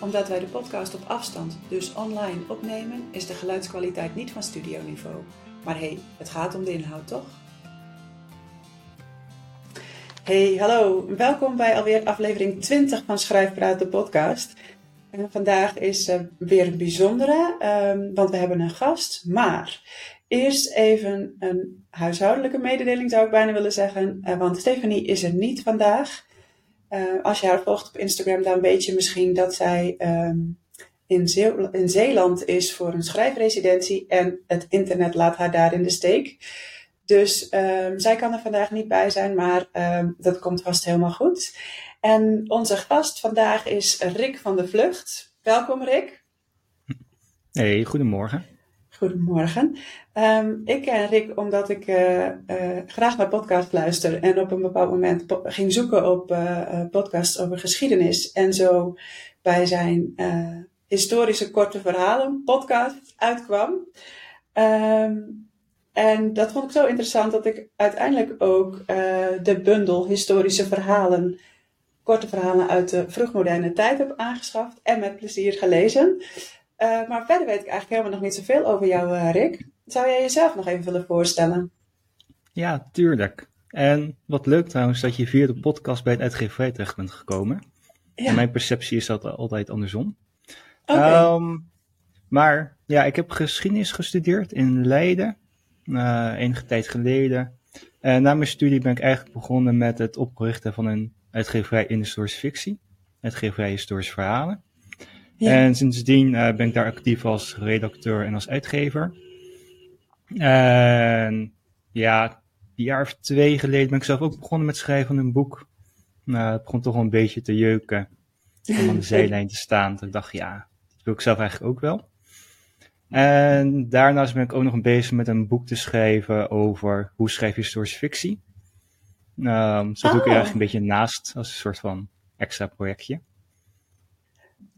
Omdat wij de podcast op afstand, dus online, opnemen, is de geluidskwaliteit niet van studioniveau. Maar hé, hey, het gaat om de inhoud, toch? Hey, hallo. Welkom bij alweer aflevering 20 van Schrijfpraat, de podcast. Vandaag is weer een bijzondere, um, want we hebben een gast. Maar eerst even een huishoudelijke mededeling zou ik bijna willen zeggen. Uh, want Stephanie is er niet vandaag. Uh, als je haar volgt op Instagram, dan weet je misschien dat zij um, in, Zee in, Zeeland is voor een schrijfresidentie en het internet laat haar daar in de steek. Dus um, zij kan er vandaag niet bij zijn, maar um, dat komt vast helemaal goed. En onze gast vandaag is Rick van de Vlucht. Welkom Rick. Hey, goedemorgen. Goedemorgen. Um, ik ken Rick omdat ik uh, uh, graag naar podcast luister en op een bepaald moment ging zoeken op uh, podcasts over geschiedenis en zo bij zijn historische korte verhalen podcast uitkwam. Um, en dat vond ik zo interessant dat ik uiteindelijk ook de bundel historische verhalen, korte verhalen uit de vroegmoderne tijd heb aangeschaft en met plezier gelezen. Uh, maar verder weet ik eigenlijk helemaal nog niet zoveel over jou, uh, Rick. Zou jij jezelf nog even willen voorstellen? Ja, tuurlijk. En wat leuk trouwens dat je via de podcast bij het uitgeverij terecht bent gekomen. Ja. mijn perceptie is dat altijd andersom. Okay. Um, maar ja, ik heb geschiedenis gestudeerd in Leiden, uh, enige tijd geleden. En na mijn studie ben ik eigenlijk begonnen met het oprichten van een uitgeverij in historische fictie. Uitgeverij historische verhalen. Ja. En sindsdien uh, ben ik daar actief als redacteur en als uitgever. En ja, een jaar of twee geleden ben ik zelf ook begonnen met schrijven van een boek. Nou, het begon toch wel een beetje te jeuken om aan de zijlijn te staan. Ik dacht, ja, dat wil ik zelf eigenlijk ook wel. En daarnaast ben ik ook nog bezig met een boek te schrijven over hoe schrijf je historische fictie. Um, zo oh. doe ik er eigenlijk een beetje naast als een soort van extra projectje.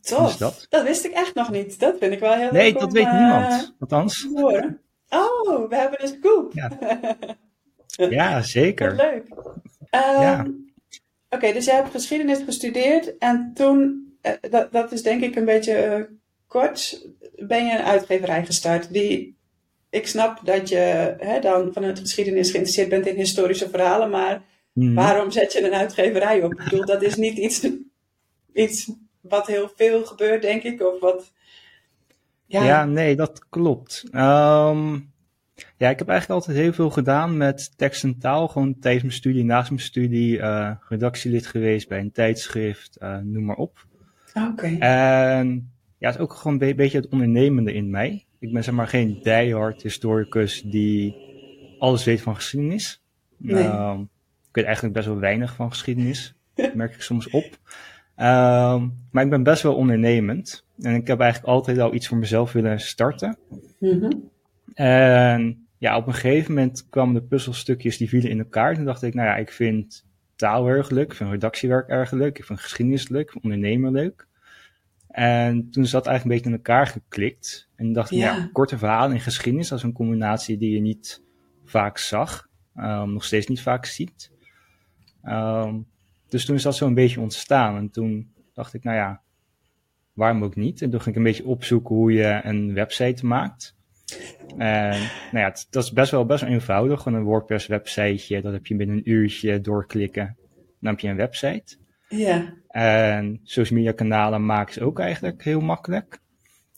Tof. Dat? dat? wist ik echt nog niet. Dat vind ik wel heel nee, leuk. Nee, dat weet uh, niemand. Althans. Oh, we hebben dus scoop. Ja, ja zeker. Wat leuk. Um, ja. Oké, okay, dus jij hebt geschiedenis gestudeerd en toen, uh, dat, dat is denk ik een beetje uh, kort, ben je een uitgeverij gestart. Die, ik snap dat je hè, dan vanuit geschiedenis geïnteresseerd bent in historische verhalen, maar mm. waarom zet je een uitgeverij op? Ik bedoel, dat is niet iets, iets wat heel veel gebeurt, denk ik, of wat... Ja, ja nee, dat klopt. Um, ja, ik heb eigenlijk altijd heel veel gedaan met tekst en taal. Gewoon tijdens mijn studie, naast mijn studie, uh, redactielid geweest bij een tijdschrift, uh, noem maar op. Oké. Okay. En ja, het is ook gewoon een beetje het ondernemende in mij. Ik ben zeg maar geen diehard historicus die alles weet van geschiedenis. Nee. Um, ik weet eigenlijk best wel weinig van geschiedenis, merk ik soms op. Um, maar ik ben best wel ondernemend. En ik heb eigenlijk altijd al iets voor mezelf willen starten. Mm -hmm. En ja, op een gegeven moment kwamen de puzzelstukjes die vielen in elkaar. Toen dacht ik, nou ja, ik vind taal erg leuk. Ik vind redactiewerk erg leuk. Ik vind geschiedenis leuk. Ik vind ondernemen leuk. En toen is dat eigenlijk een beetje in elkaar geklikt. En dacht ik, ja. ja, korte verhalen in geschiedenis, dat is een combinatie die je niet vaak zag. Um, nog steeds niet vaak ziet. Um, dus toen is dat zo een beetje ontstaan. En toen dacht ik, nou ja, waarom ook niet? En toen ging ik een beetje opzoeken hoe je een website maakt. En nou ja, het, dat is best wel, best wel eenvoudig. Gewoon een WordPress websiteje, dat heb je binnen een uurtje doorklikken. Dan heb je een website. Ja. En social media kanalen maken ze ook eigenlijk heel makkelijk.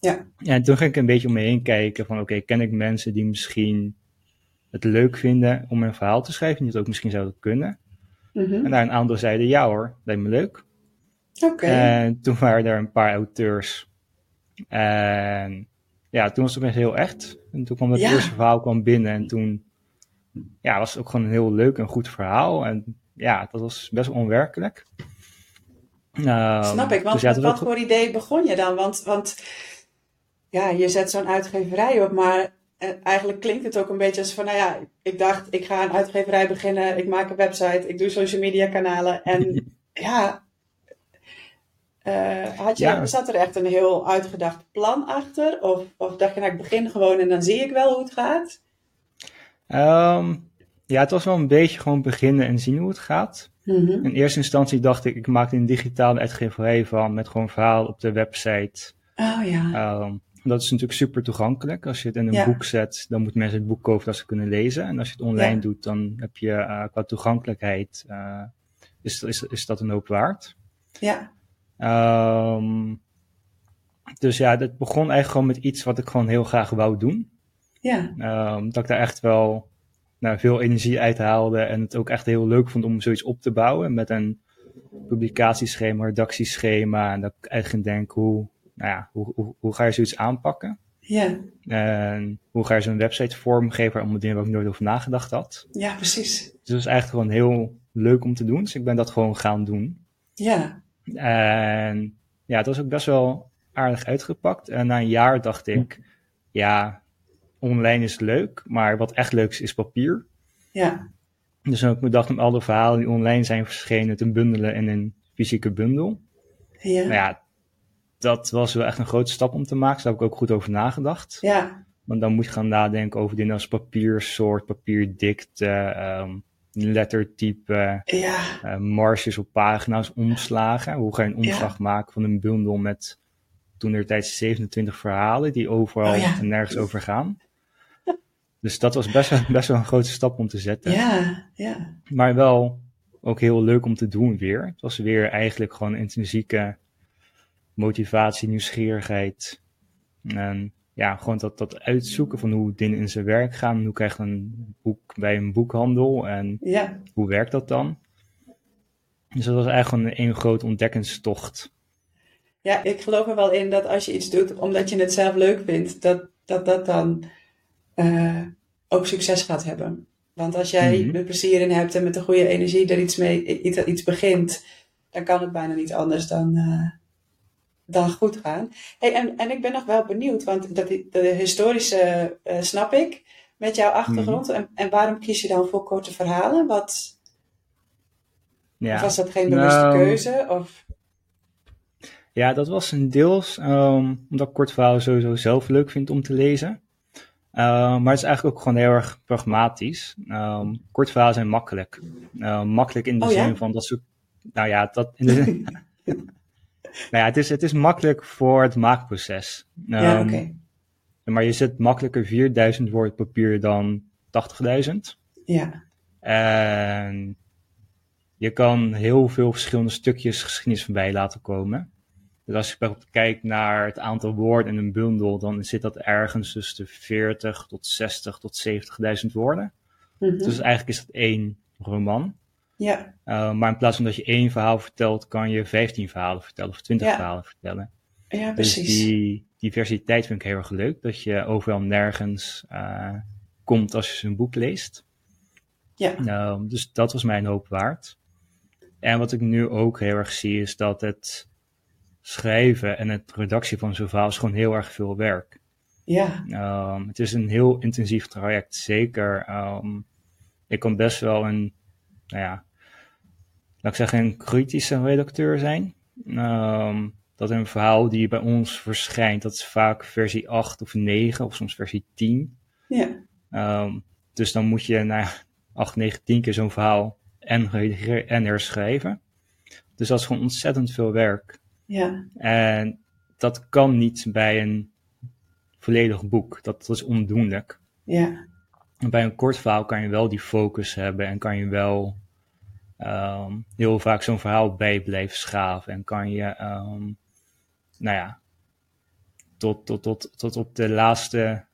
Ja. En toen ging ik een beetje om me heen kijken van oké, okay, ken ik mensen die misschien het leuk vinden om een verhaal te schrijven, die het ook misschien zouden kunnen. Mm -hmm. En daar een aantal zeiden ja hoor, lijkt me leuk. Oké. Okay. En toen waren er een paar auteurs. En ja, toen was het opeens heel echt. En toen kwam het Ja. eerste verhaal kwam binnen en toen ja, was het ook gewoon een heel leuk en goed verhaal. En ja, dat was best onwerkelijk. Um, Snap ik, want dus ja, wat ook- voor idee begon je dan? Want, want ja, je zet zo'n uitgeverij op, maar en eigenlijk klinkt het ook een beetje als van, nou ja, ik dacht, ik ga een uitgeverij beginnen, ik maak een website, ik doe social media kanalen. En ja, uh, had je, ja. zat er echt een heel uitgedacht plan achter? Of, of dacht je, nou, ik begin gewoon en dan zie ik wel hoe het gaat? Um, ja, het was wel een beetje gewoon beginnen en zien hoe het gaat. Mm -hmm. In eerste instantie dacht ik, ik maak een digitale uitgeverij van met gewoon verhaal op de website. Oh ja. Um, dat is natuurlijk super toegankelijk. Als je het in een boek zet, dan moeten mensen het boek kopen dat ze kunnen lezen. En als je het online doet, dan heb je uh, qua toegankelijkheid, uh, is, is, is dat een hoop waard. Ja. Um, dus ja, het begon eigenlijk gewoon met iets wat ik gewoon heel graag wou doen. Ja. Um, dat ik daar echt wel nou, veel energie uit haalde en het ook echt heel leuk vond om zoiets op te bouwen met een publicatieschema, redactieschema. En dat ik eigenlijk denk, hoe, nou ja, hoe, hoe, hoe ga je zoiets aanpakken? Ja. En hoe ga je zo'n website vormgeven, allemaal dingen waar ik nooit over nagedacht had. Ja, precies. Dus dat is eigenlijk gewoon heel leuk om te doen. Dus ik ben dat gewoon gaan doen. Ja. En ja, het was ook best wel aardig uitgepakt. En na een jaar dacht ik, ja, online is leuk, maar wat echt leuk is, is papier. Ja. Dus dan heb ik bedacht om al de verhalen die online zijn verschenen te bundelen in een fysieke bundel. Ja. Nou ja, dat was wel echt een grote stap om te maken. Daar heb ik ook goed over nagedacht. Ja. Want dan moet je gaan nadenken over dingen als papiersoort, papierdikte, um, lettertype, ja. uh, marges op pagina's, omslagen. Hoe ga je een omslag Ja. maken van een bundel met toen er tijd 27 verhalen die overal Oh ja. en nergens over gaan. Dus dat was best wel, best wel een grote stap om te zetten. Ja, ja. Maar wel ook heel leuk om te doen weer. Het was weer eigenlijk gewoon intrinsieke motivatie, nieuwsgierigheid. En ja, gewoon dat, dat uitzoeken van hoe dingen in zijn werk gaan. Hoe krijg je een boek bij een boekhandel en Ja, hoe werkt dat dan? Dus dat was eigenlijk gewoon een groot ontdekkingstocht. ja, ik geloof er wel in dat als je iets doet omdat je het zelf leuk vindt, dat dat, dat dan eh, ook succes gaat hebben. Want als jij Mhm. er plezier in hebt en met de goede energie er iets mee iets, iets begint, dan kan het bijna niet anders dan, eh, dan goed gaan. Hey, en, en ik ben nog wel benieuwd, want dat, de historische eh, snap ik met jouw achtergrond. en, en waarom kies je dan voor korte verhalen? Wat, Ja. Of was dat geen bewuste Nou, keuze? Of, Ja, dat was een deels ehm, omdat ik kort verhalen sowieso zelf leuk vind om te lezen. Ehm, maar het is eigenlijk ook gewoon heel erg pragmatisch. Um, kort verhalen zijn makkelijk. Ehm, makkelijk in de Oh ja? zin van dat ze. Nou ja, dat in de zin- nou ja het, is, het is makkelijk voor het maakproces. ja, Ehm, oké. Maar je zet makkelijker 4000 woord papier dan 80.000. Ja, En je kan heel veel verschillende stukjes geschiedenis voorbij laten komen. Dus als je bijvoorbeeld kijkt naar het aantal woorden in een bundel, dan zit dat ergens tussen de 40 tot 60 tot 70.000 woorden. Mhm. Dus eigenlijk is dat één roman. Ja, Uh, maar in plaats van dat je één verhaal vertelt, kan je 15 verhalen vertellen of 20 Ja. verhalen vertellen. ja, Dus precies. die diversiteit vind ik heel erg leuk. Dat je overal nergens uh, komt als je zo'n boek leest. Ja. Nou, dus dat was mijn hoop waard. En wat ik nu ook heel erg zie is dat het schrijven en het redactie van zo'n verhaal is gewoon heel erg veel werk. Ja, Um, het is een heel intensief traject, zeker. Um, ik kan best wel een, nou ja, laat ik zeggen, een kritische redacteur zijn. Um, dat een verhaal die bij ons verschijnt, dat is vaak versie 8 of 9 of soms versie 10. ja, Um, dus dan moet je na 8, 9, 10 keer zo'n verhaal en redigeren en herschrijven. Dus dat is gewoon ontzettend veel werk. ja, En dat kan niet bij een volledig boek. Dat, dat is ondoenlijk. ja, En bij een kort verhaal kan je wel die focus hebben en kan je wel ehm, heel vaak zo'n verhaal bij blijven schaven. En kan je, ehm, nou ja, tot, tot, tot, tot op de laatste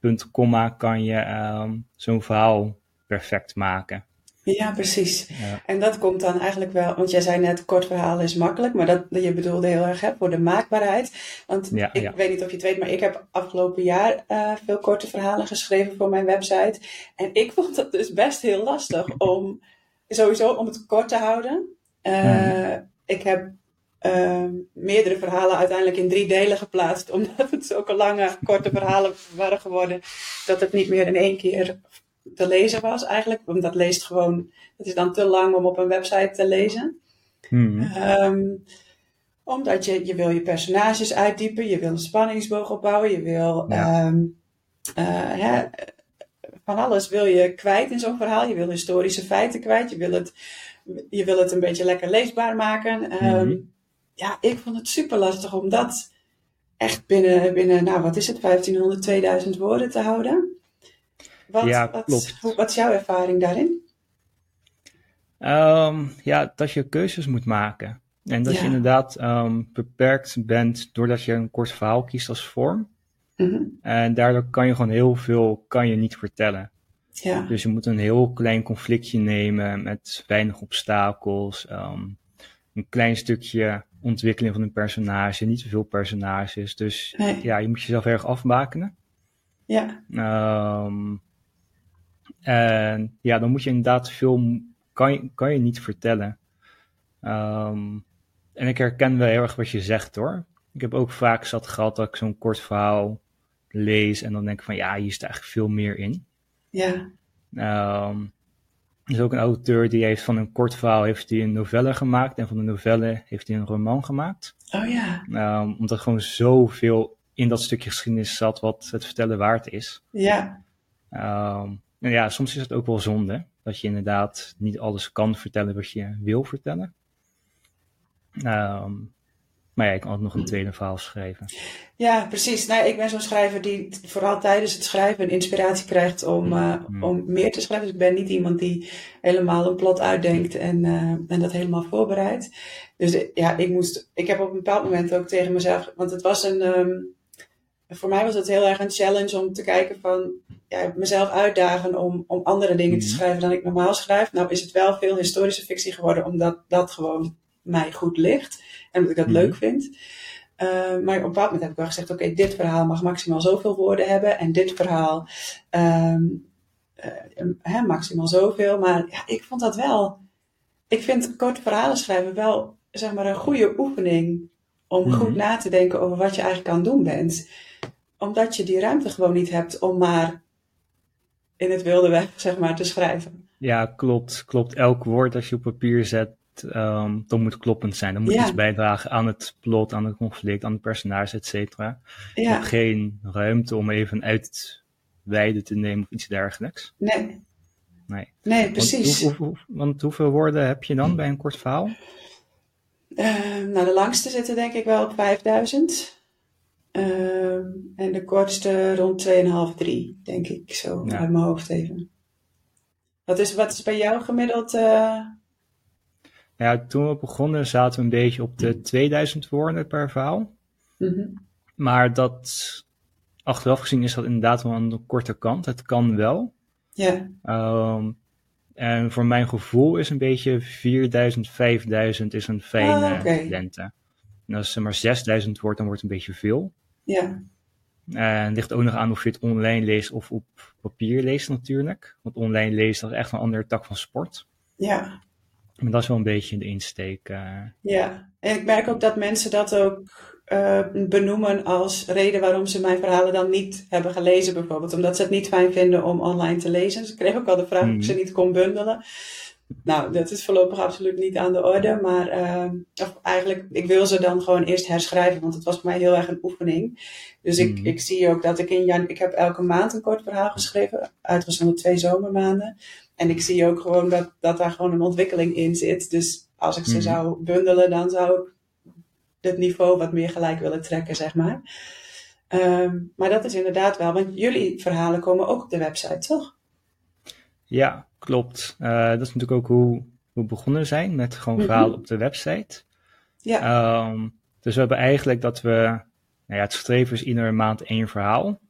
punt, komma, kan je ehm, zo'n verhaal perfect maken. ja, precies. Ja. En dat komt dan eigenlijk wel, want jij zei net, kort verhaal is makkelijk, maar dat je bedoelde heel erg hè, voor de maakbaarheid. Want Ja, ik ja. weet niet of je het weet, maar ik heb afgelopen jaar eh, veel korte verhalen geschreven voor mijn website. En ik vond het dus best heel lastig om, sowieso om het kort te houden. Eh. Ik heb ehm, meerdere verhalen uiteindelijk in drie delen geplaatst. Omdat het zulke lange, korte verhalen waren geworden. Dat het niet meer in één keer te lezen was eigenlijk. Want dat leest gewoon, het is dan te lang om op een website te lezen. Hmm. Ehm, omdat je, je wil je personages uitdiepen, je wil een spanningsboog opbouwen, je wil Ja. ehm, eh, hè, van alles wil je kwijt in zo'n verhaal. Je wil historische feiten kwijt, je wil het, je wil het een beetje lekker leesbaar maken. Ehm, Mhm. Ja, ik vond het super lastig om dat echt binnen, binnen nou wat is het, 1500, 2000 woorden te houden. Wat, Ja, wat, hoe- wat is jouw ervaring daarin? Ehm, ja, dat je keuzes moet maken. En dat Ja. je inderdaad ehm, beperkt bent doordat je een kort verhaal kiest als vorm. Mhm. En daardoor kan je gewoon heel veel kan je niet vertellen. Ja, Dus je moet een heel klein conflictje nemen met weinig obstakels. ehm, een klein stukje ontwikkeling van een personage, niet zoveel personages. Dus nee, ja, je moet jezelf erg afbakenen. ja, Ehm, en ja, dan moet je inderdaad veel, kan je, kan je niet vertellen. Ehm, en ik herken wel heel erg wat je zegt hoor. Ik heb ook vaak zat gehad dat ik zo'n kort verhaal lees en dan denk ik van ja, hier staat eigenlijk veel meer in. ja, Ehm, er is ook een auteur die heeft van een kort verhaal heeft hij een novelle gemaakt en van de novelle heeft hij een roman gemaakt. oh ja, Ehm, omdat er gewoon zoveel in dat stukje geschiedenis zat wat het vertellen waard is. ja, Ehm, en ja, soms is het ook wel zonde dat je inderdaad niet alles kan vertellen wat je wil vertellen. Maar ja, ik kan ook nog een tweede verhaal schrijven. ja, precies. Nou, ik ben zo'n schrijver die vooral tijdens het schrijven inspiratie krijgt om, eh, Mm. om meer te schrijven. Dus ik ben niet iemand die helemaal een plot uitdenkt en, eh, en dat helemaal voorbereidt. Dus eh, ja, ik moest, ik heb op een bepaald moment ook tegen mezelf, want het was een, ehm, voor mij was het heel erg een challenge om te kijken van, ja, mezelf uitdagen om, om andere dingen te Mhm. schrijven dan ik normaal schrijf. Nou is het wel veel historische fictie geworden, omdat dat gewoon mij goed ligt en omdat ik dat Mhm. leuk vind. Eh, maar op een bepaald moment heb ik wel gezegd: oké, dit verhaal mag maximaal zoveel woorden hebben. En dit verhaal ehm, eh, hè, maximaal zoveel. Maar ja, ik vond dat wel. Ik vind korte verhalen schrijven wel zeg maar, een goede oefening. Om Mhm. goed na te denken over wat je eigenlijk aan het doen bent. Omdat je die ruimte gewoon niet hebt om maar in het wilde weg zeg maar, te schrijven. Ja, klopt. Klopt. Elk woord dat je op papier zet, ehm dan moet kloppend zijn. Dan moet Ja. iets bijdragen aan het plot, aan het conflict, aan het personage, et cetera. Je hebt geen ruimte om even uit te nemen of iets dergelijks. nee. Nee. Nee, Want, precies. hoe- hoe- hoe- want hoeveel woorden heb je dan bij een kort verhaal? Ehm, nou, de langste zitten denk ik wel op 5000. Ehm, en de kortste rond 2,5, 3, denk ik zo Ja. uit mijn hoofd even. Wat is, wat is bij jou gemiddeld? Eh, Ja, toen we begonnen zaten we een beetje op de 2000 woorden per verhaal. mhm. Maar dat, achteraf gezien is dat inderdaad wel aan de korte kant. Het kan wel. Ja, Ehm, en voor mijn gevoel is een beetje 4000, 5000 is een fijne Ah, oké. lengte. En als er maar 6000 wordt, dan wordt het een beetje veel. ja, En het ligt ook nog aan of je het online leest of op papier leest natuurlijk. Want online lezen dat is echt een andere tak van sport. ja, Maar dat is wel een beetje de insteek. eh. ja. En ik merk ook dat mensen dat ook eh, benoemen als reden waarom ze mijn verhalen dan niet hebben gelezen, bijvoorbeeld. Omdat ze het niet fijn vinden om online te lezen. Ik kreeg ook al de vraag of ik ze niet kon bundelen. Nou, dat is voorlopig absoluut niet aan de orde. Maar ehm, of eigenlijk, ik wil ze dan gewoon eerst herschrijven. Want het was voor mij heel erg een oefening. Dus ik, Mhm. ik zie ook dat ik in jan ik heb elke maand een kort verhaal geschreven. Uitgezonderd twee zomermaanden. En ik zie ook gewoon dat, dat daar gewoon een ontwikkeling in zit. Dus als ik ze Mhm. zou bundelen, dan zou ik het niveau wat meer gelijk willen trekken, zeg maar. Ehm, maar dat is inderdaad wel, want jullie verhalen komen ook op de website, toch? Ja, klopt. Eh, dat is natuurlijk ook hoe we begonnen zijn met gewoon Mhm. verhalen op de website. Ja, Ehm, dus we hebben eigenlijk dat we, nou ja, het streven is iedere maand één verhaal.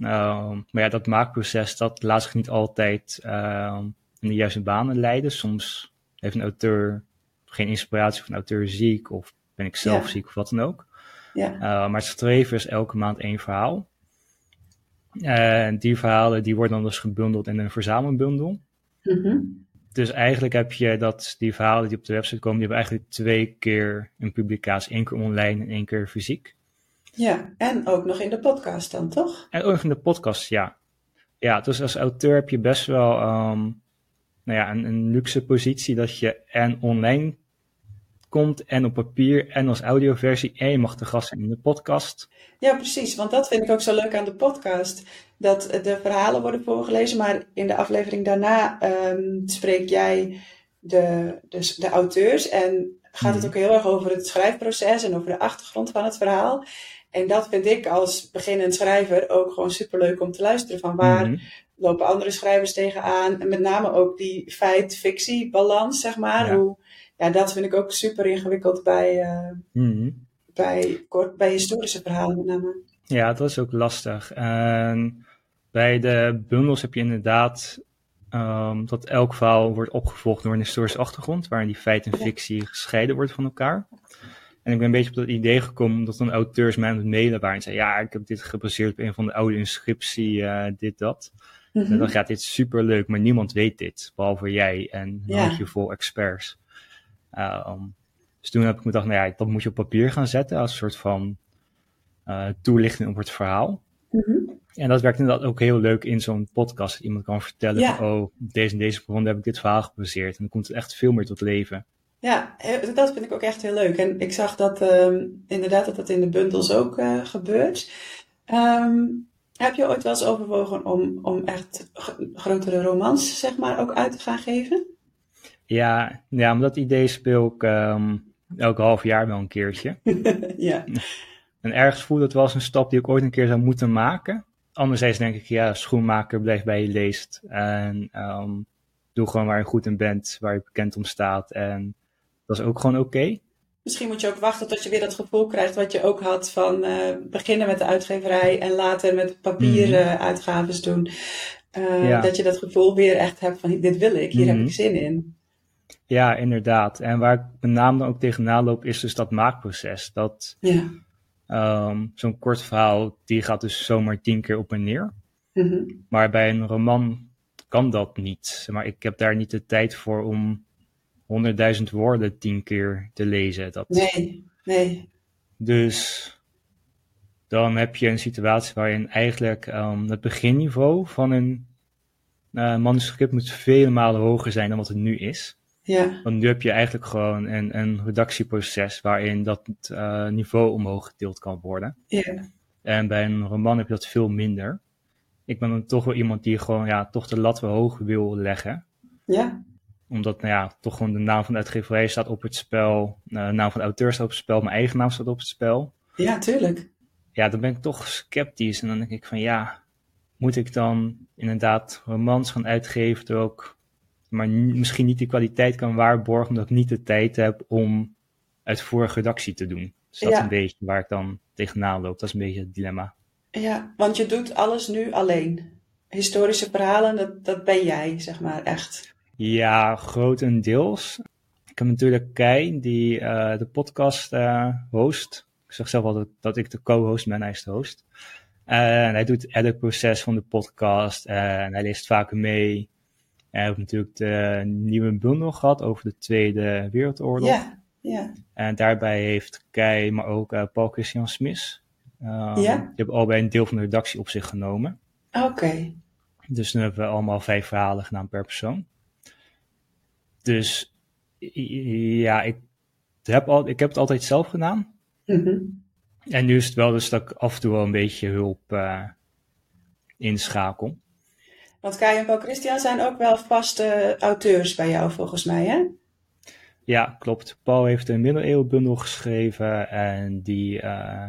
Ehm, maar ja, dat maakproces, dat laat zich niet altijd ehm, in de juiste banen leiden. Soms heeft een auteur geen inspiratie of een auteur ziek of ben ik zelf Ja. ziek of wat dan ook. ja, Uh, maar het streven is elke maand één verhaal. En die verhalen die worden dan dus gebundeld in een verzamelbundel. mhm. dus eigenlijk heb je dat die verhalen die op de website komen, die hebben eigenlijk twee keer een publicatie. één keer online en één keer fysiek. Ja, en ook nog in de podcast dan, toch? En ook in de podcast, ja. Ja, dus als auteur heb je best wel um, nou ja, een, een, luxe positie dat je en online komt en op papier en als audioversie en je mag de gast zijn in de podcast. Ja, precies, want dat vind ik ook zo leuk aan de podcast. Dat de verhalen worden voorgelezen, maar in de aflevering daarna um, spreek jij de, de, de auteurs en gaat het mhm. ook heel erg over het schrijfproces en over de achtergrond van het verhaal. En dat vind ik als beginnend schrijver ook gewoon superleuk om te luisteren. Van waar mhm. lopen andere schrijvers tegenaan? En met name ook die feit-fictie-balans, zeg maar. Ja. Hoe, ja, dat vind ik ook super ingewikkeld bij, uh, mm bij, kort, bij historische verhalen met name. Ja, dat is ook lastig. En bij de bundels heb je inderdaad um, dat elk verhaal wordt opgevolgd door een historische achtergrond, waarin die feit en fictie gescheiden wordt van elkaar. En ik ben een beetje op dat idee gekomen omdat een auteurs mij aan het mailen waren en zei, ja, ik heb dit gebaseerd op een van de oude inscriptie, uh, dit, dat. Mm En dan gaat dit super leuk, maar niemand weet dit, behalve jij en een handjevol experts. Um, dus toen heb ik me gedacht, nou ja, dat moet je op papier gaan zetten als een soort van uh, toelichting op het verhaal. Mm -hmm. En dat werkt inderdaad ook heel leuk in zo'n podcast. Iemand kan vertellen, van, oh, op deze en deze bron heb ik dit verhaal gebaseerd. En dan komt het echt veel meer tot leven. Ja, dat vind ik ook echt heel leuk. En ik zag dat um, inderdaad dat dat in de bundels ook uh, gebeurt. Um, heb je ooit wel eens overwogen om, om echt grotere romans, zeg maar, ook uit te gaan geven? Ja, ja maar dat idee speel ik um, elk half jaar wel een keertje. ja. En ergens voelde het wel als een stap die ik ooit een keer zou moeten maken. Anderzijds denk ik, ja, schoenmaker, blijf bij je leest. En doe gewoon waar je goed in bent, waar je bekend om staat. En dat is ook gewoon oké. Misschien moet je ook wachten tot je weer dat gevoel krijgt wat je ook had van uh, beginnen met de uitgeverij en later met papieren mm. uitgaves doen. Uh, ja. Dat je dat gevoel weer echt hebt van dit wil ik, hier mm. heb ik mhm. zin in. Ja, inderdaad. En waar ik met name dan ook tegenaan loop is dus dat maakproces. Dat ja. um, zo'n kort verhaal, die gaat dus zomaar tien keer op en neer. Mm -hmm. Maar bij een roman kan dat niet. Maar ik heb daar niet de tijd voor om honderdduizend woorden tien keer te lezen. Dat... Nee, nee. Dus dan heb je een situatie waarin eigenlijk um, het beginniveau van een uh, manuscript moet vele malen hoger zijn dan wat het nu is. Ja. Want nu heb je eigenlijk gewoon een, een redactieproces waarin dat uh, niveau omhoog getild kan worden. Ja. En bij een roman heb je dat veel minder. Ik ben dan toch wel iemand die gewoon ja, toch de lat wel hoog wil leggen. Ja omdat, nou ja, toch gewoon de naam van de uitgeverij staat op het spel. Uh, de naam van de auteur staat op het spel. Mijn eigen naam staat op het spel. Ja, tuurlijk. Ja, dan ben ik toch sceptisch. En dan denk ik van, ja, moet ik dan inderdaad romans gaan uitgeven, er ook, maar misschien niet die kwaliteit kan waarborgen, omdat ik niet de tijd heb om uitvoerige redactie te doen. Dus dat is een beetje waar ik dan tegenaan loop. Dat is een beetje het dilemma. Ja, want je doet alles nu alleen. Historische verhalen, dat, dat ben jij, zeg maar, echt. Ja, grotendeels. Ik heb natuurlijk Kei, die uh, de podcast uh, host. Ik zeg zelf altijd dat ik de co-host ben, hij is de host. En hij doet het editproces van de podcast en hij leest vaker mee. En hij heeft natuurlijk de nieuwe bundel gehad over de Tweede Wereldoorlog. Ja, ja. En daarbij heeft Kei, maar ook uh, Paul Christian Smith. Um, ja? Die hebben allebei een deel van de redactie op zich genomen. Oké. Okay. Dus nu hebben we allemaal vijf verhalen gedaan per persoon. Dus ja, ik heb, al, ik heb het altijd zelf gedaan. Mm En nu is het wel dus dat ik af en toe wel een beetje hulp uh, inschakel. Want Kai en Paul Christian zijn ook wel vaste auteurs bij jou volgens mij, hè? Ja, klopt. Paul heeft een middeleeuwbundel geschreven en die, uh,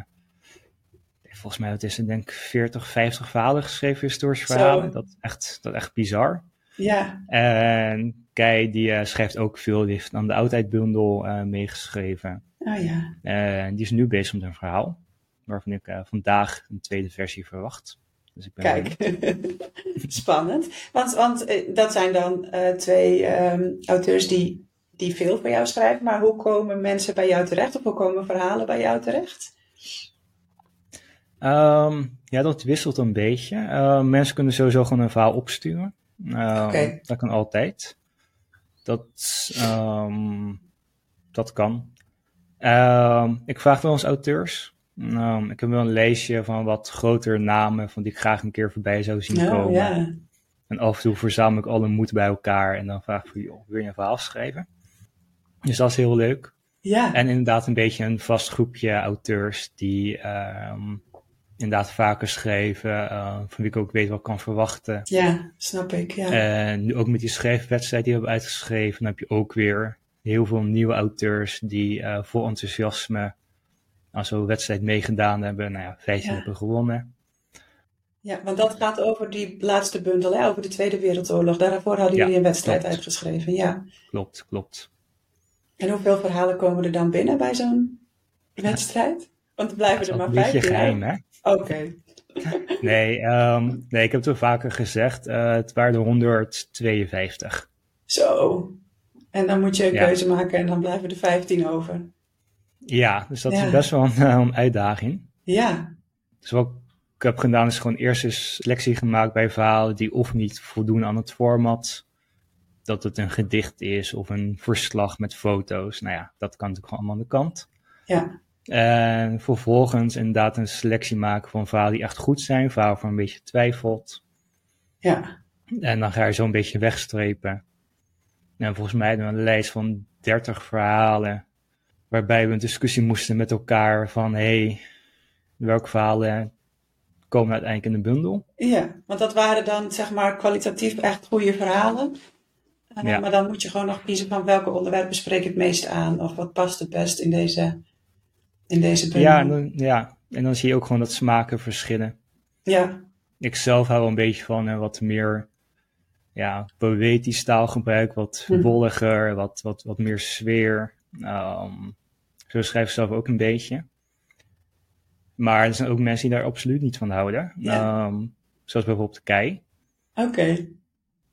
volgens mij wat is het, denk ik 40, 50 verhalen geschreven, historische verhalen. Dat is echt, dat is echt bizar. Ja. En Kei die uh, schrijft ook veel, die heeft aan de oudheidbundel uh, meegeschreven. Oh ja. En die is nu bezig met een verhaal, waarvan ik uh, vandaag een tweede versie verwacht. Dus ik ben Kijk, spannend. Want, want dat zijn dan twee um, auteurs die, die veel voor jou schrijven, maar hoe komen mensen bij jou terecht of hoe komen verhalen bij jou terecht? Um, ja, dat wisselt een beetje. mensen kunnen sowieso gewoon een verhaal opsturen. Okay. Dat kan altijd. Dat, ehm, dat kan. Ehm, ik vraag wel eens auteurs. Ehm, ik heb wel een lijstje van wat grotere namen van die ik graag een keer voorbij zou zien Oh, komen. En af en toe verzamel ik alle moed bij elkaar en dan vraag ik van, joh, wil je een verhaal schrijven? Dus dat is heel leuk. Ja. En inderdaad een beetje een vast groepje auteurs die inderdaad vaker schreven, eh, van wie ik ook weet wat ik kan verwachten. ja, snap ik. Ja. En nu ook met die schrijfwedstrijd die we hebben uitgeschreven, dan heb je ook weer heel veel nieuwe auteurs die eh, vol enthousiasme aan zo'n wedstrijd meegedaan hebben. Nou ja, 15 Ja. hebben gewonnen. ja, want dat gaat over die laatste bundel, hè, over de Tweede Wereldoorlog. Daarvoor hadden Ja, jullie een wedstrijd klopt. uitgeschreven. Ja. Klopt, klopt. En hoeveel verhalen komen er dan binnen bij zo'n wedstrijd? Want er blijven Dat is er maar een beetje 15 geheim, hè? Oké. Nee, ehm, nee, ik heb het wel vaker gezegd. eh, het waren er 152. Zo. En dan moet je een Ja. keuze maken en dan blijven er 15 over. Ja, dus dat Ja. is best wel een, eh, een uitdaging. Ja. Dus wat ik heb gedaan is gewoon eerst een selectie gemaakt bij verhalen die of niet voldoen aan het format. Dat het een gedicht is of een verslag met foto's. Nou ja, dat kan natuurlijk gewoon allemaal aan de kant. Ja. En vervolgens inderdaad een selectie maken van verhalen die echt goed zijn. Verhalen waar een beetje twijfelt. Ja. En dan ga je zo een beetje wegstrepen. En volgens mij hebben we een lijst van 30 verhalen. Waarbij we een discussie moesten met elkaar van hey, welke verhalen komen uiteindelijk in de bundel? Ja, want dat waren dan zeg maar kwalitatief echt goede verhalen. Eh, Ja. Maar dan moet je gewoon nog kiezen van welke onderwerpen spreek ik het meest aan. Of wat past het best in deze, in deze bundel. Ja en, dan, ja, en dan zie je ook gewoon dat smaken verschillen. ja. Ik zelf hou wel een beetje van een wat meer ja, poëtisch taalgebruik, wat Mhm. wolliger, wat, wat, wat meer sfeer. Ehm, zo schrijf ik zelf ook een beetje. Maar er zijn ook mensen die daar absoluut niet van houden. Ja. Ehm, zoals bijvoorbeeld Kei. Oké.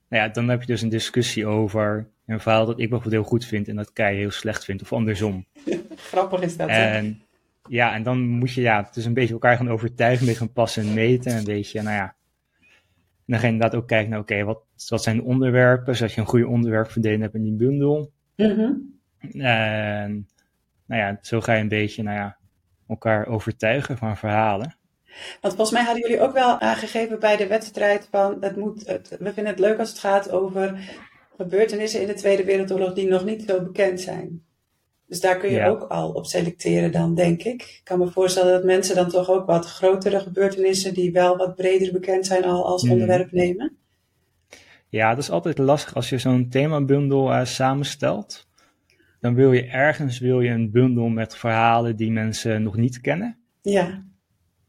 Nou ja, dan heb je dus een discussie over een verhaal dat ik bijvoorbeeld heel goed vind en dat Kei heel slecht vindt, of andersom. Grappig is dat. hè? En ja, en dan moet je ja, dus een beetje elkaar gaan overtuigen, een beetje gaan passen en meten. Een beetje, nou ja. En dan ga je inderdaad ook kijken naar, oké, wat, wat zijn de onderwerpen, zodat je een goede onderwerpverdeling hebt in die bundel. Mhm. En nou ja, zo ga je een beetje, nou ja, elkaar overtuigen van verhalen. Want volgens mij hadden jullie ook wel aangegeven bij de wedstrijd van het moet, het, we vinden het leuk als het gaat over gebeurtenissen in de Tweede Wereldoorlog die nog niet zo bekend zijn. Dus daar kun je Ja. ook al op selecteren dan, denk ik. Ik kan me voorstellen dat mensen dan toch ook wat grotere gebeurtenissen die wel wat breder bekend zijn al als Mhm. onderwerp nemen. Ja, dat is altijd lastig als je zo'n themabundel eh samenstelt. Dan wil je ergens wil je een bundel met verhalen die mensen nog niet kennen. Ja,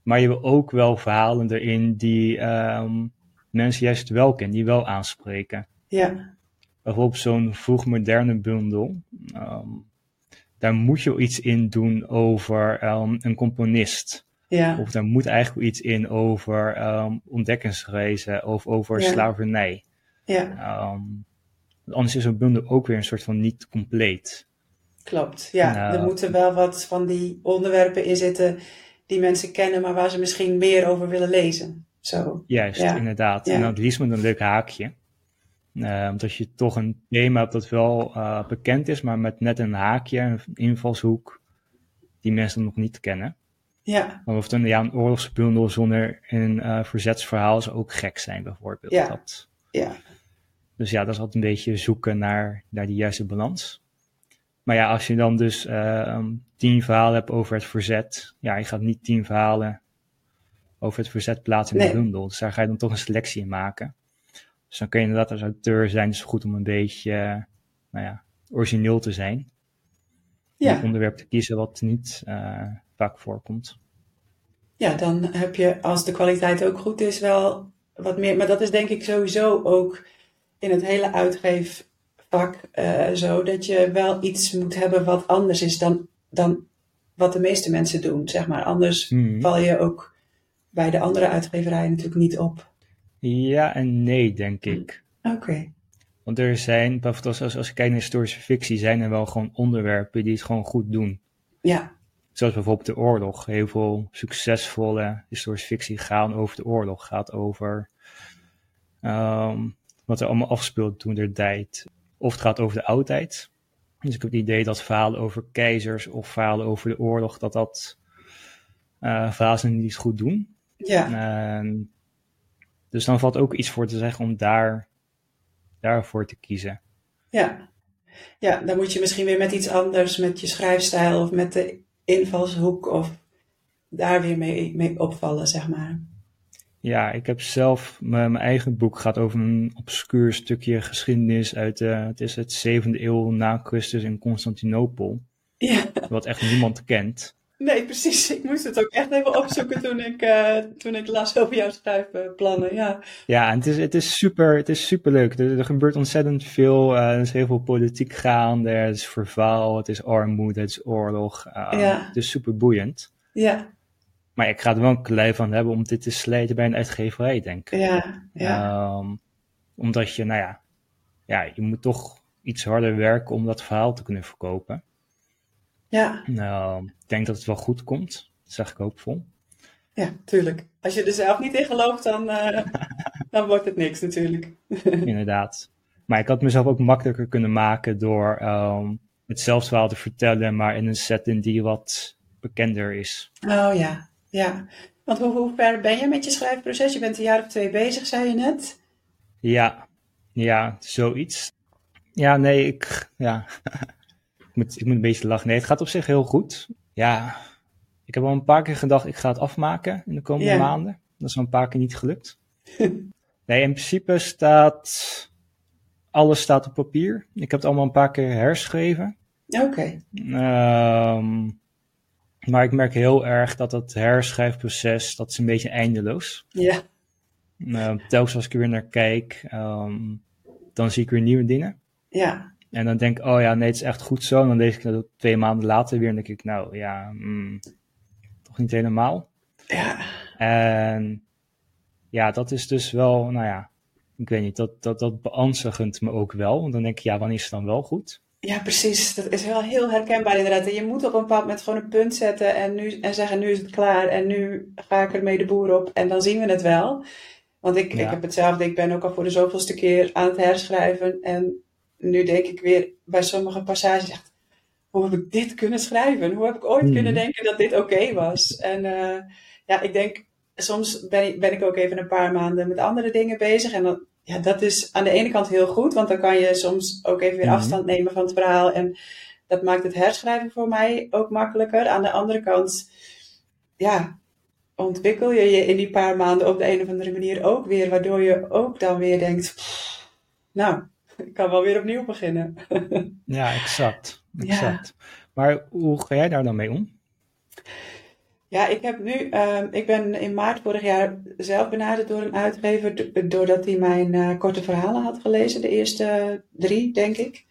Maar je wil ook wel verhalen erin die ehm, mensen juist wel kennen, die wel aanspreken. ja, Bijvoorbeeld zo'n vroegmoderne bundel. ehm, daar moet je iets in doen over ehm, een componist. ja, Of daar moet eigenlijk iets in over ehm, ontdekkingsreizen of over Ja. slavernij. ja, Ehm, anders is een bundel ook weer een soort van niet compleet. klopt. Ja, Nou. er moeten wel wat van die onderwerpen in zitten die mensen kennen, maar waar ze misschien meer over willen lezen. Zo. Juist, Ja. inderdaad. En dan liefst met een leuk haakje. Omdat je toch een thema hebt dat wel eh, bekend is, maar met net een haakje, een invalshoek, die mensen nog niet kennen. Ja, Maar of dan ja, een oorlogsbundel zonder een eh, verzetsverhaal zou ook gek zijn, bijvoorbeeld. Ja. Dat. ja, Dus ja, dat is altijd een beetje zoeken naar, naar die juiste balans. Maar ja, als je dan dus eh, tien verhalen hebt over het verzet, ja, je gaat niet tien verhalen over het verzet plaatsen in Nee. een bundel. Dus daar ga je dan toch een selectie in maken. Dus dan kun je inderdaad als auteur zijn, dus goed om een beetje, eh, nou ja, origineel te zijn. ja. Een onderwerp te kiezen wat niet eh, vaak voorkomt. Ja, dan heb je, als de kwaliteit ook goed is, wel wat meer. Maar dat is denk ik sowieso ook in het hele uitgeefvak eh, zo. Dat je wel iets moet hebben wat anders is dan, dan wat de meeste mensen doen, zeg maar. Anders Hmm. val je ook bij de andere uitgeverijen natuurlijk niet op. Ja en nee, denk ik. Oké. Want er zijn, bijvoorbeeld als, als, kijkt naar historische fictie, zijn er wel gewoon onderwerpen die het gewoon goed doen. Ja, Zoals bijvoorbeeld de oorlog. Heel veel succesvolle historische fictie gaan over de oorlog. Gaat over ehm, wat er allemaal afspeelt toen der tijd. of het gaat over de oudheid. Dus ik heb het idee dat verhalen over keizers of verhalen over de oorlog, dat dat uh, verhalen het goed doen. Ja. Ehm, dus dan valt ook iets voor te zeggen om daar, daarvoor te kiezen. Ja. ja, dan moet je misschien weer met iets anders, met je schrijfstijl of met de invalshoek of daar weer mee, mee opvallen, zeg maar. Ja, ik heb zelf mijn, mijn eigen boek gaat over een obscuur stukje geschiedenis uit uh, het is het zevende eeuw na Christus in Constantinopel. Ja. Wat echt niemand kent. Nee, precies. Ik moest het ook echt even opzoeken toen ik, uh, toen ik las over jouw schrijfplannen. Ja, ja en het is, het is super, het is super leuk. Er, er gebeurt ontzettend veel. Uh, er is heel veel politiek gaande. Er is verval, het is armoede, het is oorlog. Uh, ja. Het is super boeiend. Ja. Maar ik ga er wel een klei van hebben om dit te slijten bij een uitgeverij, denk ik. Ja, ja. Um, omdat je, nou ja, ja, je moet toch iets harder werken om dat verhaal te kunnen verkopen. Ja. Nou, ik denk dat het wel goed komt. Dat zeg ik hoopvol. Ja, tuurlijk. Als je er zelf niet in gelooft, dan, uh, dan wordt het niks natuurlijk. Inderdaad. Maar ik had mezelf ook makkelijker kunnen maken door um, hetzelfde verhaal te vertellen, maar in een setting die wat bekender is. Oh ja, ja. Want hoe, hoe ver ben je met je schrijfproces? Je bent een jaar of twee bezig, zei je net. Ja, ja, zoiets. Ja, nee, ik, ja. ik, moet, ik moet een beetje lachen. Nee, het gaat op zich heel goed. Ja, ik heb al een paar keer gedacht, ik ga het afmaken in de komende maanden. Dat is al een paar keer niet gelukt. nee, in principe staat, alles staat op papier. Ik heb het allemaal een paar keer herschreven. Oké. Ehm, maar ik merk heel erg dat het herschrijfproces, dat is een beetje eindeloos. Ja. Ehm, telkens als ik er weer naar kijk, ehm, dan zie ik weer nieuwe dingen. Ja. En dan denk ik, oh ja, nee, het is echt goed zo. En dan lees ik dat twee maanden later weer en denk ik, nou ja, mm, toch niet helemaal. Ja. En ja, dat is dus wel, nou ja, ik weet niet, dat, dat, dat beangstigend me ook wel. Want dan denk ik, ja, wanneer is het dan wel goed? Ja, precies. Dat is wel heel herkenbaar inderdaad. En je moet op een bepaald moment gewoon een punt zetten en, nu, en zeggen, nu is het klaar en nu ga ik ermee de boer op en dan zien we het wel. Want ik, Ja. ik heb hetzelfde, ik ben ook al voor de zoveelste keer aan het herschrijven en nu denk ik weer bij sommige passages echt, hoe heb ik dit kunnen schrijven? Hoe heb ik ooit Mhm. kunnen denken dat dit oké was? En eh, ja, ik denk, soms ben ik, ben ik ook even een paar maanden met andere dingen bezig en dan, ja, dat is aan de ene kant heel goed, want dan kan je soms ook even weer Mhm. afstand nemen van het verhaal en dat maakt het herschrijven voor mij ook makkelijker. Aan de andere kant, ja, ontwikkel je je in die paar maanden op de een of andere manier ook weer, waardoor je ook dan weer denkt, "Pff, nou, ik kan wel weer opnieuw beginnen. Ja, exact. Ja. exact. Maar hoe ga jij daar dan mee om? Ja, ik heb nu, ehm, ik ben in maart vorig jaar zelf benaderd door een uitgever, do- doordat hij mijn eh, korte verhalen had gelezen, de eerste drie, denk ik.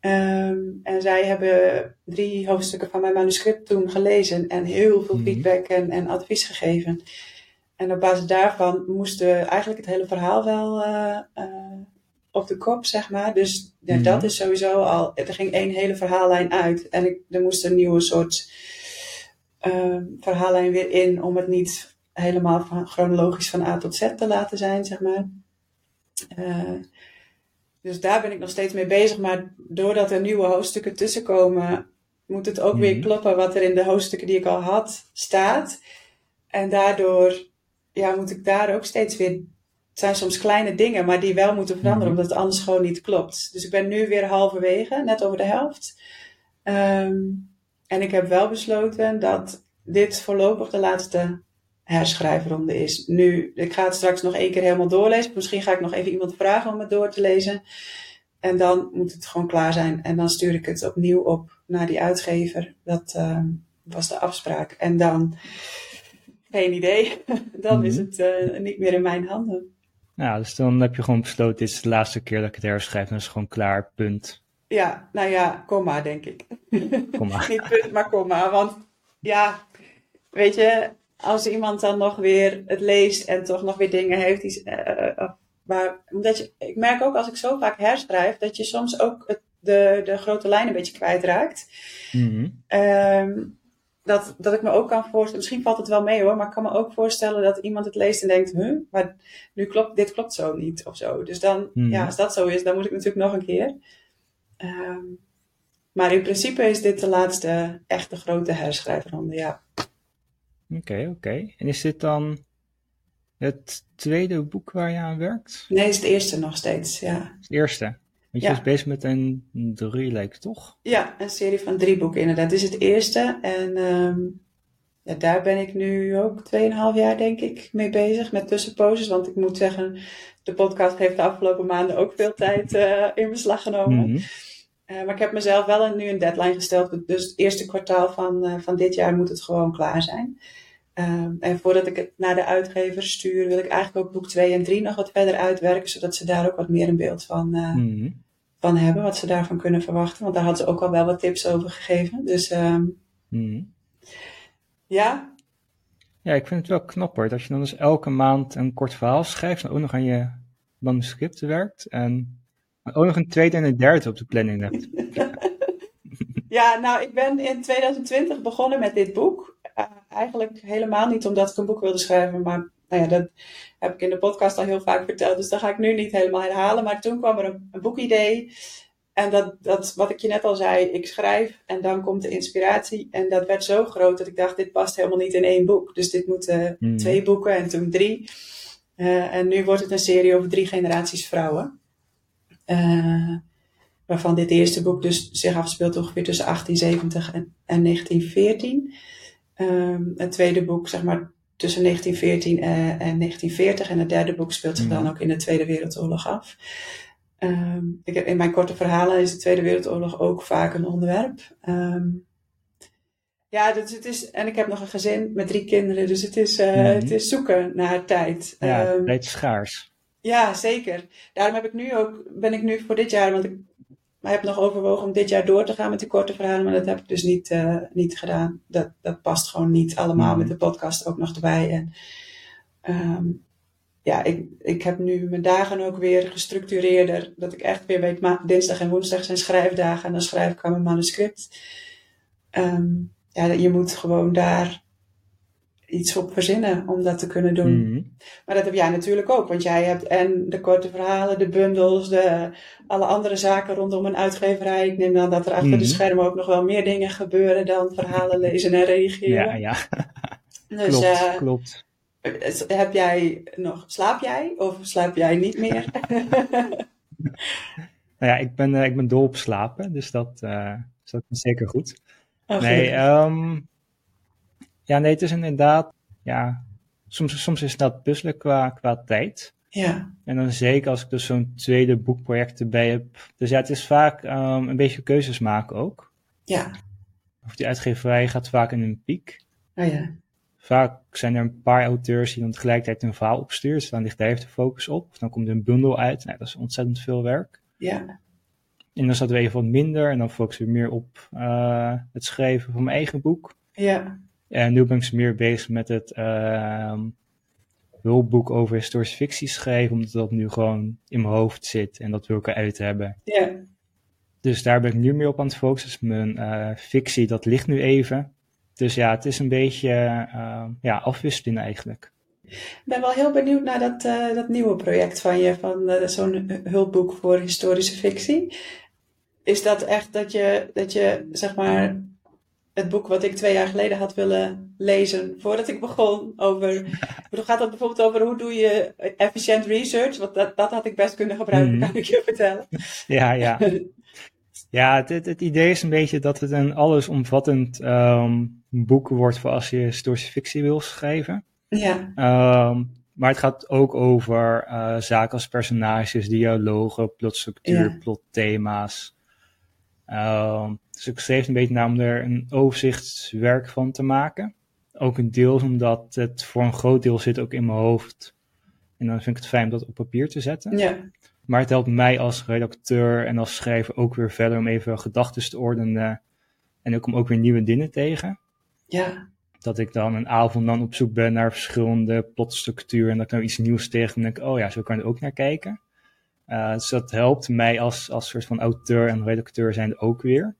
Ehm, en zij hebben drie hoofdstukken van mijn manuscript toen gelezen en heel veel Mhm. feedback en, en advies gegeven. En op basis daarvan moesten eigenlijk het hele verhaal wel eh, eh, op de kop, zeg maar. Dus ja, Mhm. dat is sowieso al, er ging één hele verhaallijn uit en ik, er moest een nieuwe soort ehm, verhaallijn weer in om het niet helemaal van, chronologisch van A tot Z te laten zijn, zeg maar. Eh, dus daar ben ik nog steeds mee bezig, maar doordat er nieuwe hoofdstukken tussenkomen, moet het ook weer Mhm. kloppen wat er in de hoofdstukken die ik al had staat. En daardoor ja, moet ik daar ook steeds weer. Het zijn soms kleine dingen, maar die wel moeten veranderen, Mhm. omdat het anders gewoon niet klopt. Dus ik ben nu weer halverwege, net over de helft. Ehm, en ik heb wel besloten dat dit voorlopig de laatste herschrijfronde is. Nu, ik ga het straks nog één keer helemaal doorlezen. Misschien ga ik nog even iemand vragen om het door te lezen. En dan moet het gewoon klaar zijn. En dan stuur ik het opnieuw op naar die uitgever. Dat ehm, was de afspraak. En dan, geen idee. dan is Mhm. het eh, niet meer in mijn handen. Nou, dus dan heb je gewoon besloten, dit is de laatste keer dat ik het herschrijf. En dat is gewoon klaar, punt. Ja, nou ja, komma denk ik. Kom maar. Niet punt, maar komma. Want ja, weet je, als iemand dan nog weer het leest en toch nog weer dingen heeft die. eh, maar omdat je, ik merk ook als ik zo vaak herschrijf, dat je soms ook het, de, de grote lijn een beetje kwijtraakt. Ehm, dat, dat ik me ook kan voorstellen, misschien valt het wel mee hoor, maar ik kan me ook voorstellen dat iemand het leest en denkt, huh, maar nu klopt, dit klopt zo niet of zo. Dus dan, Mhm. ja, als dat zo is, dan moet ik natuurlijk nog een keer. Ehm, maar in principe is dit de laatste echte grote herschrijfronde, ja. Oké, oké. En is dit dan het tweede boek waar je aan werkt? Nee, is het eerste nog steeds, ja. Het eerste. Want je Ja. was bezig met een drieluik, toch? Ja, een serie van drie boeken inderdaad. Dit is het eerste en ehm, ja, daar ben ik nu ook 2,5 jaar denk ik mee bezig met tussenposes. Want ik moet zeggen, de podcast heeft de afgelopen maanden ook veel tijd eh, in beslag genomen. Mhm. Eh, maar ik heb mezelf wel een, nu een deadline gesteld. Dus het eerste kwartaal van, eh, van dit jaar moet het gewoon klaar zijn. Ehm, en voordat ik het naar de uitgever stuur, wil ik eigenlijk ook boek 2 en 3 nog wat verder uitwerken. Zodat ze daar ook wat meer een beeld van, Mhm. Van hebben. Wat ze daarvan kunnen verwachten. Want daar hadden ze ook al wel wat tips over gegeven. Dus ehm, Mhm. ja, Ja, ik vind het wel knap hoor, dat je dan dus elke maand een kort verhaal schrijft en ook nog aan je manuscripten werkt en ook nog een tweede en een derde op de planning hebt. Ja, nou, ik ben in 2020 begonnen met dit boek. Eh, eigenlijk helemaal niet omdat ik een boek wilde schrijven, maar nou ja, dat heb ik in de podcast al heel vaak verteld, dus dat ga ik nu niet helemaal herhalen. Maar toen kwam er een, een boekidee. En dat, dat, wat ik je net al zei, ik schrijf en dan komt de inspiratie. En dat werd zo groot dat ik dacht, dit past helemaal niet in één boek. Dus dit moeten Mhm. twee boeken en toen drie. Eh, en nu wordt het een serie over drie generaties vrouwen. Eh, waarvan dit eerste boek dus zich afspeelt ongeveer tussen 1870 en, en 1914. Ehm, het tweede boek, zeg maar, tussen 1914 en, en 1940. En het derde boek speelt zich dan Mhm. ook in de Tweede Wereldoorlog af. Ehm, ik heb, in mijn korte verhalen is de Tweede Wereldoorlog ook vaak een onderwerp. Ehm, ja, dus het is, en ik heb nog een gezin met drie kinderen, dus het is, eh, Mhm. het is zoeken naar tijd. Ja, tijd is schaars. ja, zeker. Daarom heb ik nu ook, ben ik nu voor dit jaar, want ik heb nog overwogen om dit jaar door te gaan met die korte verhalen, maar dat heb ik dus niet, eh, niet gedaan. Dat, dat past gewoon niet allemaal Mhm. met de podcast ook nog erbij. En, ehm, ja, ik, ik heb nu mijn dagen ook weer gestructureerder, dat ik echt weer weet, ma- dinsdag en woensdag zijn schrijfdagen en dan schrijf ik aan mijn manuscript. Ehm, ja, je moet gewoon daar iets op verzinnen om dat te kunnen doen. Mhm. Maar dat heb jij natuurlijk ook, want jij hebt en de korte verhalen, de bundels, de, alle andere zaken rondom een uitgeverij. Ik neem aan dat er achter Mhm. de schermen ook nog wel meer dingen gebeuren dan verhalen lezen en reageren. Ja, ja, dus klopt, eh, klopt. heb jij nog, slaap jij of slaap jij niet meer? Nou ja, ik ben, eh, ik ben dol op slapen, dus dat, eh, is dat is zeker goed. Oh, Nee. Ja, nee, het is inderdaad, ja, soms, soms is dat puzzelen qua, qua tijd. ja, En dan zeker als ik dus zo'n tweede boekproject erbij heb. Dus ja, het is vaak ehm, een beetje keuzes maken ook. ja, Of die uitgeverij gaat vaak in een piek. oh ja, Vaak zijn er een paar auteurs die dan tegelijkertijd een verhaal opsturen. Dus dan ligt daar even de focus op. Of dan komt er een bundel uit. Nou, dat is ontzettend veel werk. ja, En dan zat er even wat minder. En dan focus ik meer op eh, het schrijven van mijn eigen boek. ja, En nu ben ik meer bezig met het ehm, hulpboek over historische fictie schrijven. Omdat dat nu gewoon in mijn hoofd zit. En dat wil ik eruit hebben. ja. Dus daar ben ik nu meer op aan het focussen. Dus mijn eh, fictie, dat ligt nu even. Dus ja, het is een beetje eh, ja, afwisseling eigenlijk. Ik ben wel heel benieuwd naar dat, eh, dat nieuwe project van je, van eh, zo'n hulpboek voor historische fictie. Is dat echt dat je, dat je, zeg maar, het boek wat ik twee jaar geleden had willen lezen voordat ik begon over, bedoel, gaat dat bijvoorbeeld over hoe doe je efficient research? Want dat, dat had ik best kunnen gebruiken, Mhm. kan ik je vertellen. Ja, ja. Ja, het, het, het idee is een beetje dat het een allesomvattend ehm boek wordt voor als je historische fictie wil schrijven. Ja, Ehm, maar het gaat ook over eh, zaken als personages, dialogen, plotstructuur, Ja. plotthema's. Ehm, dus ik schreef een beetje naar om er een overzichtswerk van te maken. Ook een deels omdat het voor een groot deel zit ook in mijn hoofd. En dan vind ik het fijn om dat op papier te zetten. ja, Maar het helpt mij als redacteur en als schrijver ook weer verder om even gedachten te ordenen. En ook om ook weer nieuwe dingen tegen. ja, Dat ik dan een avond dan op zoek ben naar verschillende plotstructuren. En dat ik nou iets nieuws tegen en denk, oh ja, zo kan je er ook naar kijken. Eh, dus dat helpt mij als, als soort van auteur en redacteur zijn ook weer.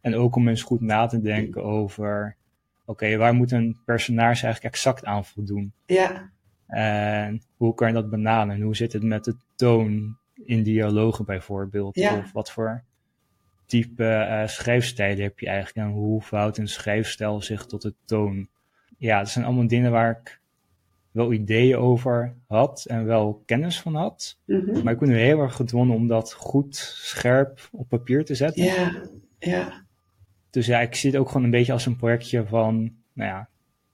En ook om eens goed na te denken over oké, waar moet een personage eigenlijk exact aan voldoen? Ja. En hoe kan je dat benaderen? Hoe zit het met de toon in dialogen bijvoorbeeld? Ja. Of wat voor type uh, schrijfstijlen heb je eigenlijk? En hoe verhoudt een schrijfstijl zich tot de toon? Ja, dat zijn allemaal dingen waar ik wel ideeën over had en wel kennis van had. Mhm. Maar ik ben nu heel erg gedwongen om dat goed scherp op papier te zetten. Ja, ja. Dus ja, ik zie het ook gewoon een beetje als een projectje van, nou ja,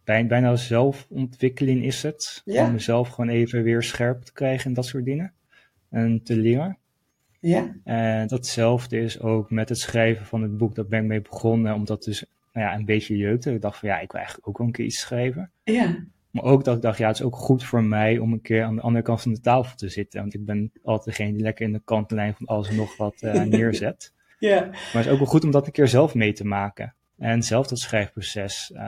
bijna, bijna zelfontwikkeling is het. Ja. Om mezelf gewoon even weer scherp te krijgen en dat soort dingen. En te leren. Ja, En datzelfde is ook met het schrijven van het boek. Dat ben ik mee begonnen, omdat dus nou ja, een beetje jeukte. Ik dacht van ja, ik wil eigenlijk ook wel een keer iets schrijven. ja, Maar ook dat ik dacht, ja, het is ook goed voor mij om een keer aan de andere kant van de tafel te zitten. Want ik ben altijd degene die lekker in de kantlijn van alles en nog wat eh, neerzet. ja, Maar het is ook wel goed om dat een keer zelf mee te maken. En zelf dat schrijfproces, eh,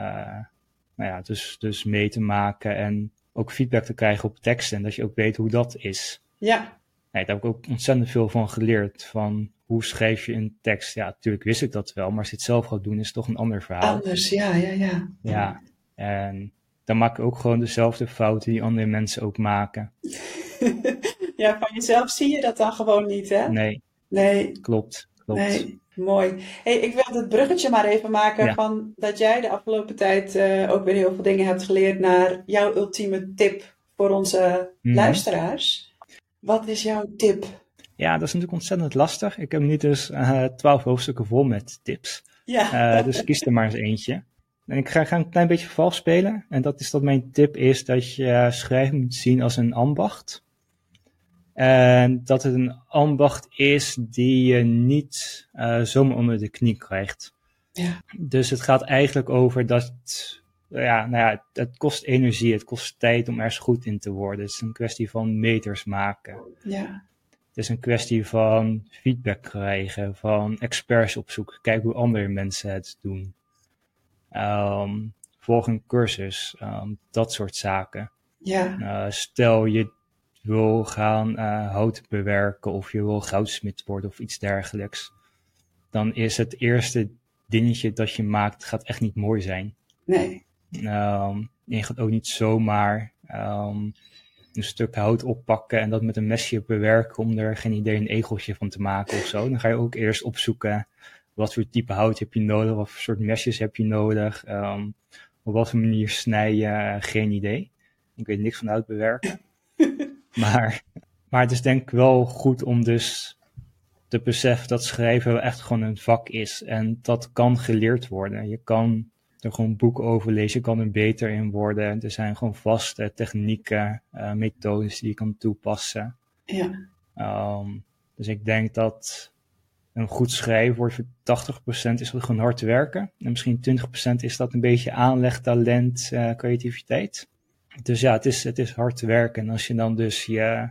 nou ja, dus, dus mee te maken en ook feedback te krijgen op teksten. En dat je ook weet hoe dat is. ja, Nee, daar heb ik ook ontzettend veel van geleerd. Van hoe schrijf je een tekst? Ja, natuurlijk wist ik dat wel, maar als je het zelf gaat doen, is het toch een ander verhaal. anders, ja, ja, ja. Ja, en dan maak ik ook gewoon dezelfde fouten die andere mensen ook maken. ja, van jezelf zie je dat dan gewoon niet, hè? Nee, Nee, klopt. klopt. nee, mooi. Hey, ik wil het bruggetje maar even maken Ja. van dat jij de afgelopen tijd eh, ook weer heel veel dingen hebt geleerd naar jouw ultieme tip voor onze Mhm. luisteraars. Wat is jouw tip? Ja, dat is natuurlijk ontzettend lastig. Ik heb nu dus eh, twaalf hoofdstukken vol met tips. Ja, Eh, dus kies er maar eens eentje. En ik ga, ga een klein beetje vals spelen. En dat is dat mijn tip is dat je eh, schrijven moet zien als een ambacht. En dat het een ambacht is die je niet eh, zomaar onder de knie krijgt. ja, Dus het gaat eigenlijk over dat, ja, nou ja, het, kost energie, het kost tijd om ergens goed in te worden. Het is een kwestie van meters maken. ja, Het is een kwestie van feedback krijgen, van experts opzoeken, kijken hoe andere mensen het doen. Ehm, volg een cursus, ehm, dat soort zaken. ja, Eh, stel je wil gaan eh, hout bewerken of je wil goudsmid worden of iets dergelijks. Dan is het eerste dingetje dat je maakt, gaat echt niet mooi zijn. nee, Ehm, je gaat ook niet zomaar een stuk hout oppakken en dat met een mesje bewerken om er geen idee een egeltje van te maken of zo. Dan ga je ook eerst opzoeken wat voor type hout heb je nodig, wat voor soort mesjes heb je nodig, ehm, op wat voor manier snij je, geen idee. Ik weet niks van hout bewerken. maar, maar het is denk ik wel goed om dus te beseffen dat schrijven echt gewoon een vak is. En dat kan geleerd worden. Je kan er gewoon boeken over lezen, je kan er beter in worden. Er zijn gewoon vaste technieken, eh, methodes die je kan toepassen. ja, Ehm, dus ik denk dat een goed schrijfwoord voor 80% is gewoon hard werken. En misschien 20% is dat een beetje aanleg, talent, eh, creativiteit. Dus ja, het is, het is hard werken. En als je dan dus je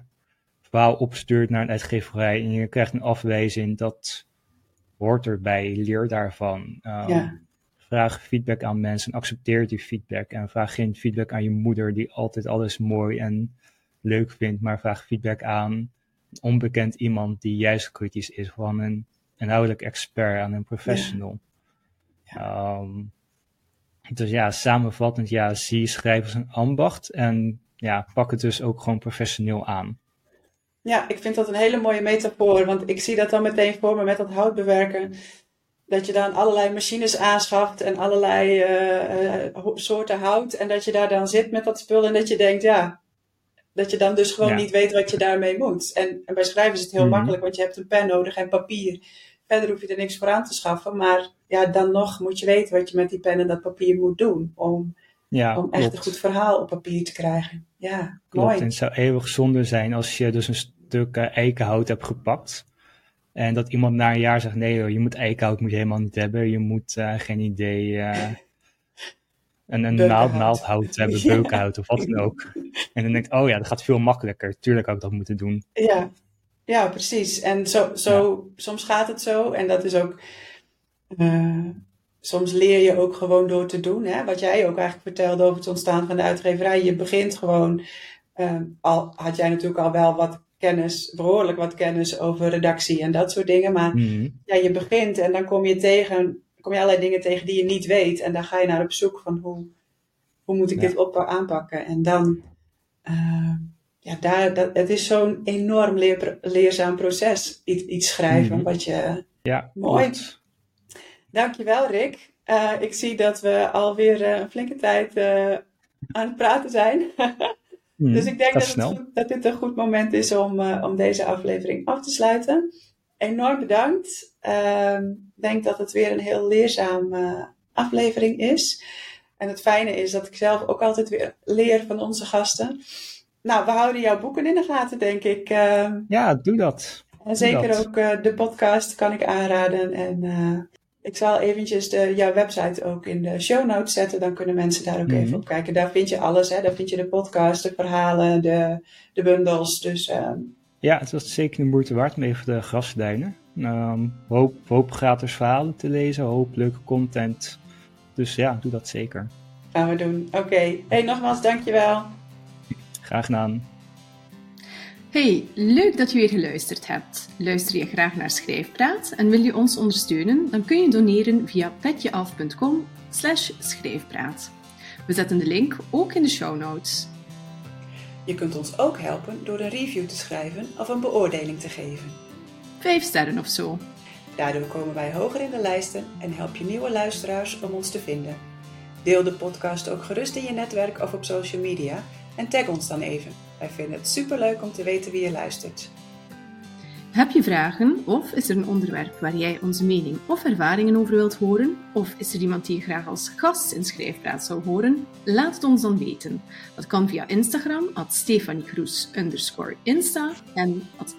verhaal opstuurt naar een uitgeverij en je krijgt een afwijzing, dat hoort erbij. Leer daarvan. Ehm, ja, Vraag feedback aan mensen, accepteer die feedback. En vraag geen feedback aan je moeder, die altijd alles mooi en leuk vindt. Maar vraag feedback aan onbekend iemand die juist kritisch is. Van een inhoudelijk expert, aan een professional. Ehm, dus ja, samenvattend, ja, zie schrijven als een ambacht. En ja, pak het dus ook gewoon professioneel aan. Ja, ik vind dat een hele mooie metafoor, want ik zie dat dan meteen voor me met dat hout bewerken. Dat je dan allerlei machines aanschaft en allerlei eh, eh, soorten hout. En dat je daar dan zit met dat spul en dat je denkt, ja, dat je dan dus gewoon Ja. niet weet wat je daarmee moet. En, en bij schrijven is het heel Mhm. makkelijk, want je hebt een pen nodig en papier. Verder hoef je er niks voor aan te schaffen, maar ja, dan nog moet je weten wat je met die pen en dat papier moet doen. Om, Ja, om echt een goed verhaal op papier te krijgen. Ja, Klopt, mooi. en het zou eeuwig zonde zijn als je dus een stuk eh, eikenhout hebt gepakt. En dat iemand na een jaar zegt, nee joh, je moet eikenhout moet je helemaal niet hebben. Je moet, eh, geen idee, eh, een, een naald, naaldhout hebben, Ja. beukenhout of wat dan ook. En dan denkt, oh ja, dat gaat veel makkelijker. Tuurlijk had ik dat moeten doen. Ja, ja, precies. En zo, zo, soms gaat het zo. En dat is ook. eh, soms leer je ook gewoon door te doen. Hè? Wat jij ook eigenlijk vertelde over het ontstaan van de uitgeverij. Je begint gewoon. eh, al had jij natuurlijk al wel wat kennis, behoorlijk wat kennis over redactie en dat soort dingen. Maar Mhm. ja, je begint en dan kom je tegen. Kom je allerlei dingen tegen die je niet weet. En dan ga je naar op zoek van hoe, hoe moet ik dit op aanpakken. En dan, uh, ja, daar, dat, het is zo'n enorm leer, leerzaam proces, iets, iets schrijven. Mm Wat je, ja, mooi. Goed. Dankjewel Rick. Uh, ik zie dat we alweer uh, een flinke tijd aan het praten zijn. mm, dus ik denk dat, het, dat, dit een goed moment is om, om deze aflevering af te sluiten enorm bedankt. Ehm, ik denk dat het weer een heel leerzame aflevering is. En het fijne is dat ik zelf ook altijd weer leer van onze gasten. Nou, we houden jouw boeken in de gaten, denk ik. Ehm, ja, doe dat. En zeker ook uh, de podcast kan ik aanraden. En uh, ik zal eventjes de, jouw website ook in de show notes zetten. Dan kunnen mensen daar ook even mhm. op kijken. Daar vind je alles. Hè? Daar vind je de podcast, de verhalen, de, de bundels. Dus uh, ja, het was zeker een moeite waard om even de grasduinen. Um, hoop, hoop gratis verhalen te lezen, hoop leuke content. Dus ja, doe dat zeker. Gaan we doen. Oké. Okay. Hey, nogmaals, dankjewel. Graag gedaan. Hey, leuk dat je weer geluisterd hebt. Luister je graag naar Schrijfpraat en wil je ons ondersteunen? Dan kun je doneren via petjeaf.com schrijfpraat. We zetten de link ook in de show notes. Je kunt ons ook helpen door een review te schrijven of een beoordeling te geven. Vijf sterren of zo. Daardoor komen wij hoger in de lijsten en help je nieuwe luisteraars om ons te vinden. Deel de podcast ook gerust in je netwerk of op social media en tag ons dan even. Wij vinden het superleuk om te weten wie je luistert. Heb je vragen of is er een onderwerp waar jij onze mening of ervaringen over wilt horen? Of is er iemand die je graag als gast in Schrijfpraat zou horen? Laat het ons dan weten. Dat kan via Instagram, at Stefanie Insta en at